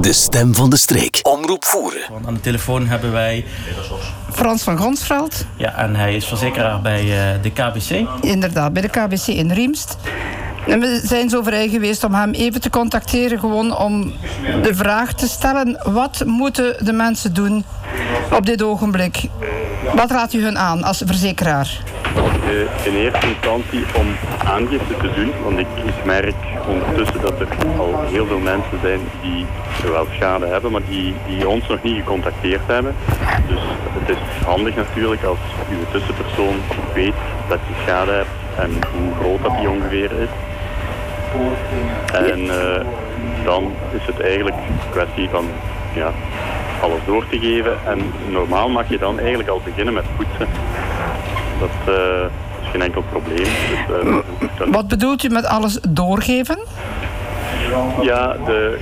De stem van de streek. Omroep voeren. Want aan de telefoon hebben wij Frans van Gonsveld. Ja, en hij is verzekeraar bij uh, de KBC. Inderdaad, bij de KBC in Riemst. En we zijn zo vrij geweest om hem even te contacteren, gewoon om de vraag te stellen: wat moeten de mensen doen op dit ogenblik? Wat raadt u hun aan als verzekeraar? In eerste instantie om aangifte te doen, want ik, merk ondertussen dat er al heel veel mensen zijn die wel schade hebben, maar die, die ons nog niet gecontacteerd hebben. Dus het is handig natuurlijk als uw tussenpersoon weet dat je schade hebt en hoe groot dat die ongeveer is. En uh, dan is het eigenlijk een kwestie van ja, alles door te geven. En normaal mag je dan eigenlijk al beginnen met poetsen. Dat uh, is geen enkel probleem. Dus, uh, Wat bedoelt u met alles doorgeven? Ja, de,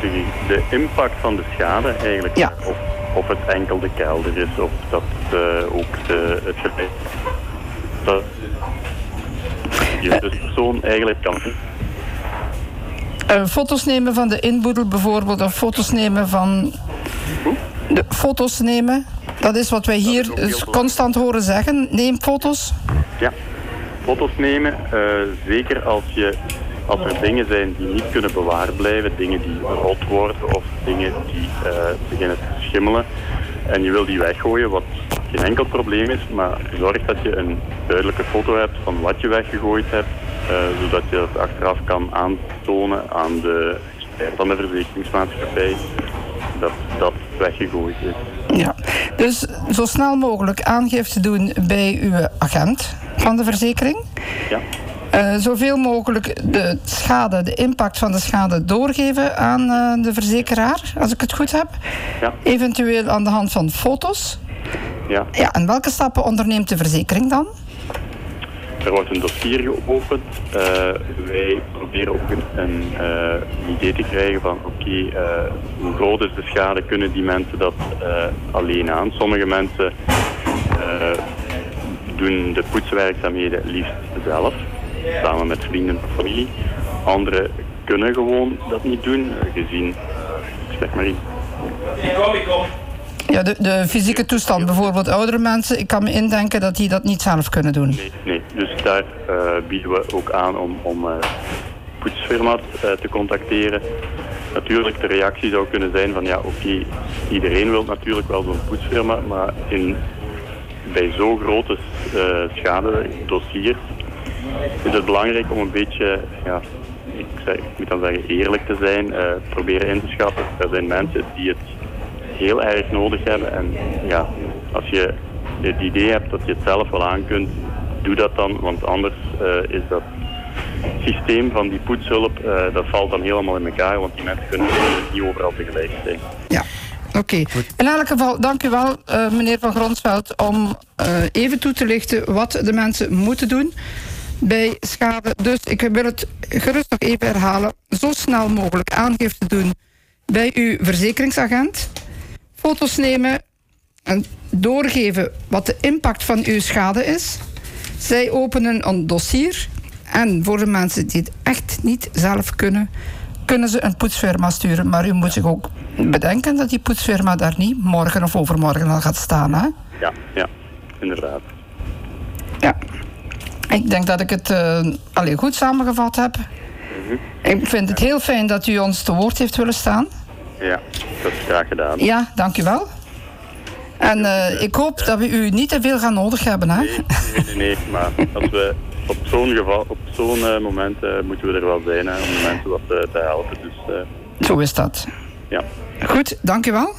de, de impact van de schade eigenlijk. Ja. Of, of het enkel de kelder is, of dat uh, ook de, het gebied. Dat je dus persoon eigenlijk kan uh, foto's nemen van de inboedel bijvoorbeeld, of foto's nemen van. De foto's nemen, dat is wat wij hier is constant horen zeggen. Neem foto's. Ja, foto's nemen. Uh, zeker als, je, als er dingen zijn die niet kunnen bewaard blijven, dingen die rot worden of dingen die uh, beginnen te schimmelen. En je wil die weggooien, wat geen enkel probleem is, maar zorg dat je een duidelijke foto hebt van wat je weggegooid hebt, uh, zodat je dat achteraf kan aantonen aan de expert van de verzekeringsmaatschappij dat dat weggegooid is. Ja, dus zo snel mogelijk aangifte doen bij uw agent van de verzekering. Ja. Uh, zoveel mogelijk de schade, de impact van de schade doorgeven aan uh, de verzekeraar, als ik het goed heb. Ja. Eventueel aan de hand van foto's. Ja. ja. En welke stappen onderneemt de verzekering dan? Er wordt een dossier geopend. Uh, wij proberen ook een, een idee te krijgen van oké, uh, hoe groot is de schade, kunnen die mensen dat alleen aan? Sommige mensen doen de poetswerkzaamheden liefst zelf, samen met vrienden of familie. Anderen kunnen gewoon dat niet doen, gezien, zeg maar iets. Ik kom, ik kom. Ja, de, de fysieke toestand, bijvoorbeeld oudere mensen, ik kan me indenken dat die dat niet zelf kunnen doen. Nee, nee. dus daar uh, bieden we ook aan om, om uh, poetsfirma's uh, te contacteren. Natuurlijk, de reactie zou kunnen zijn van ja, oké, iedereen wil natuurlijk wel zo'n poetsfirma, maar in, bij zo'n grote schadedossiers is het belangrijk om een beetje, ja, ik moet dan zeggen, eerlijk te zijn, proberen in te schatten. Er zijn mensen die het heel erg nodig hebben. En ja, als je het idee hebt dat je het zelf wel aan kunt, doe dat dan. Want anders uh, is dat systeem van die poetshulp, uh, dat valt dan helemaal in elkaar. Want die mensen kunnen niet overal tegelijk zijn. Ja. Oké. Okay. In elk geval, dank u wel, uh, meneer Van Gronsveld, om even toe te lichten wat de mensen moeten doen bij schade. Dus ik wil het gerust nog even herhalen. Zo snel mogelijk aangifte doen bij uw verzekeringsagent foto's nemen en doorgeven wat de impact van uw schade is. Zij openen een dossier en voor de mensen die het echt niet zelf kunnen, kunnen ze een poetsfirma sturen. Maar u moet zich ook bedenken dat die poetsfirma daar niet morgen of overmorgen al gaat staan. Hè? Ja, ja, inderdaad. Ja. Ik denk dat ik het uh, allee, goed samengevat heb. Mm -hmm. Ik vind het heel fijn dat u ons te woord heeft willen staan. Ja, dat is graag gedaan. Ja, dank u wel. En uh, ik hoop dat we u niet te veel gaan nodig hebben, hè? Nee, nee, nee maar als we op zo'n geval, op zo'n uh, moment uh, moeten we er wel zijn hè, om de mensen wat te helpen. Dus, Zo is dat. Ja. Goed, dank u wel.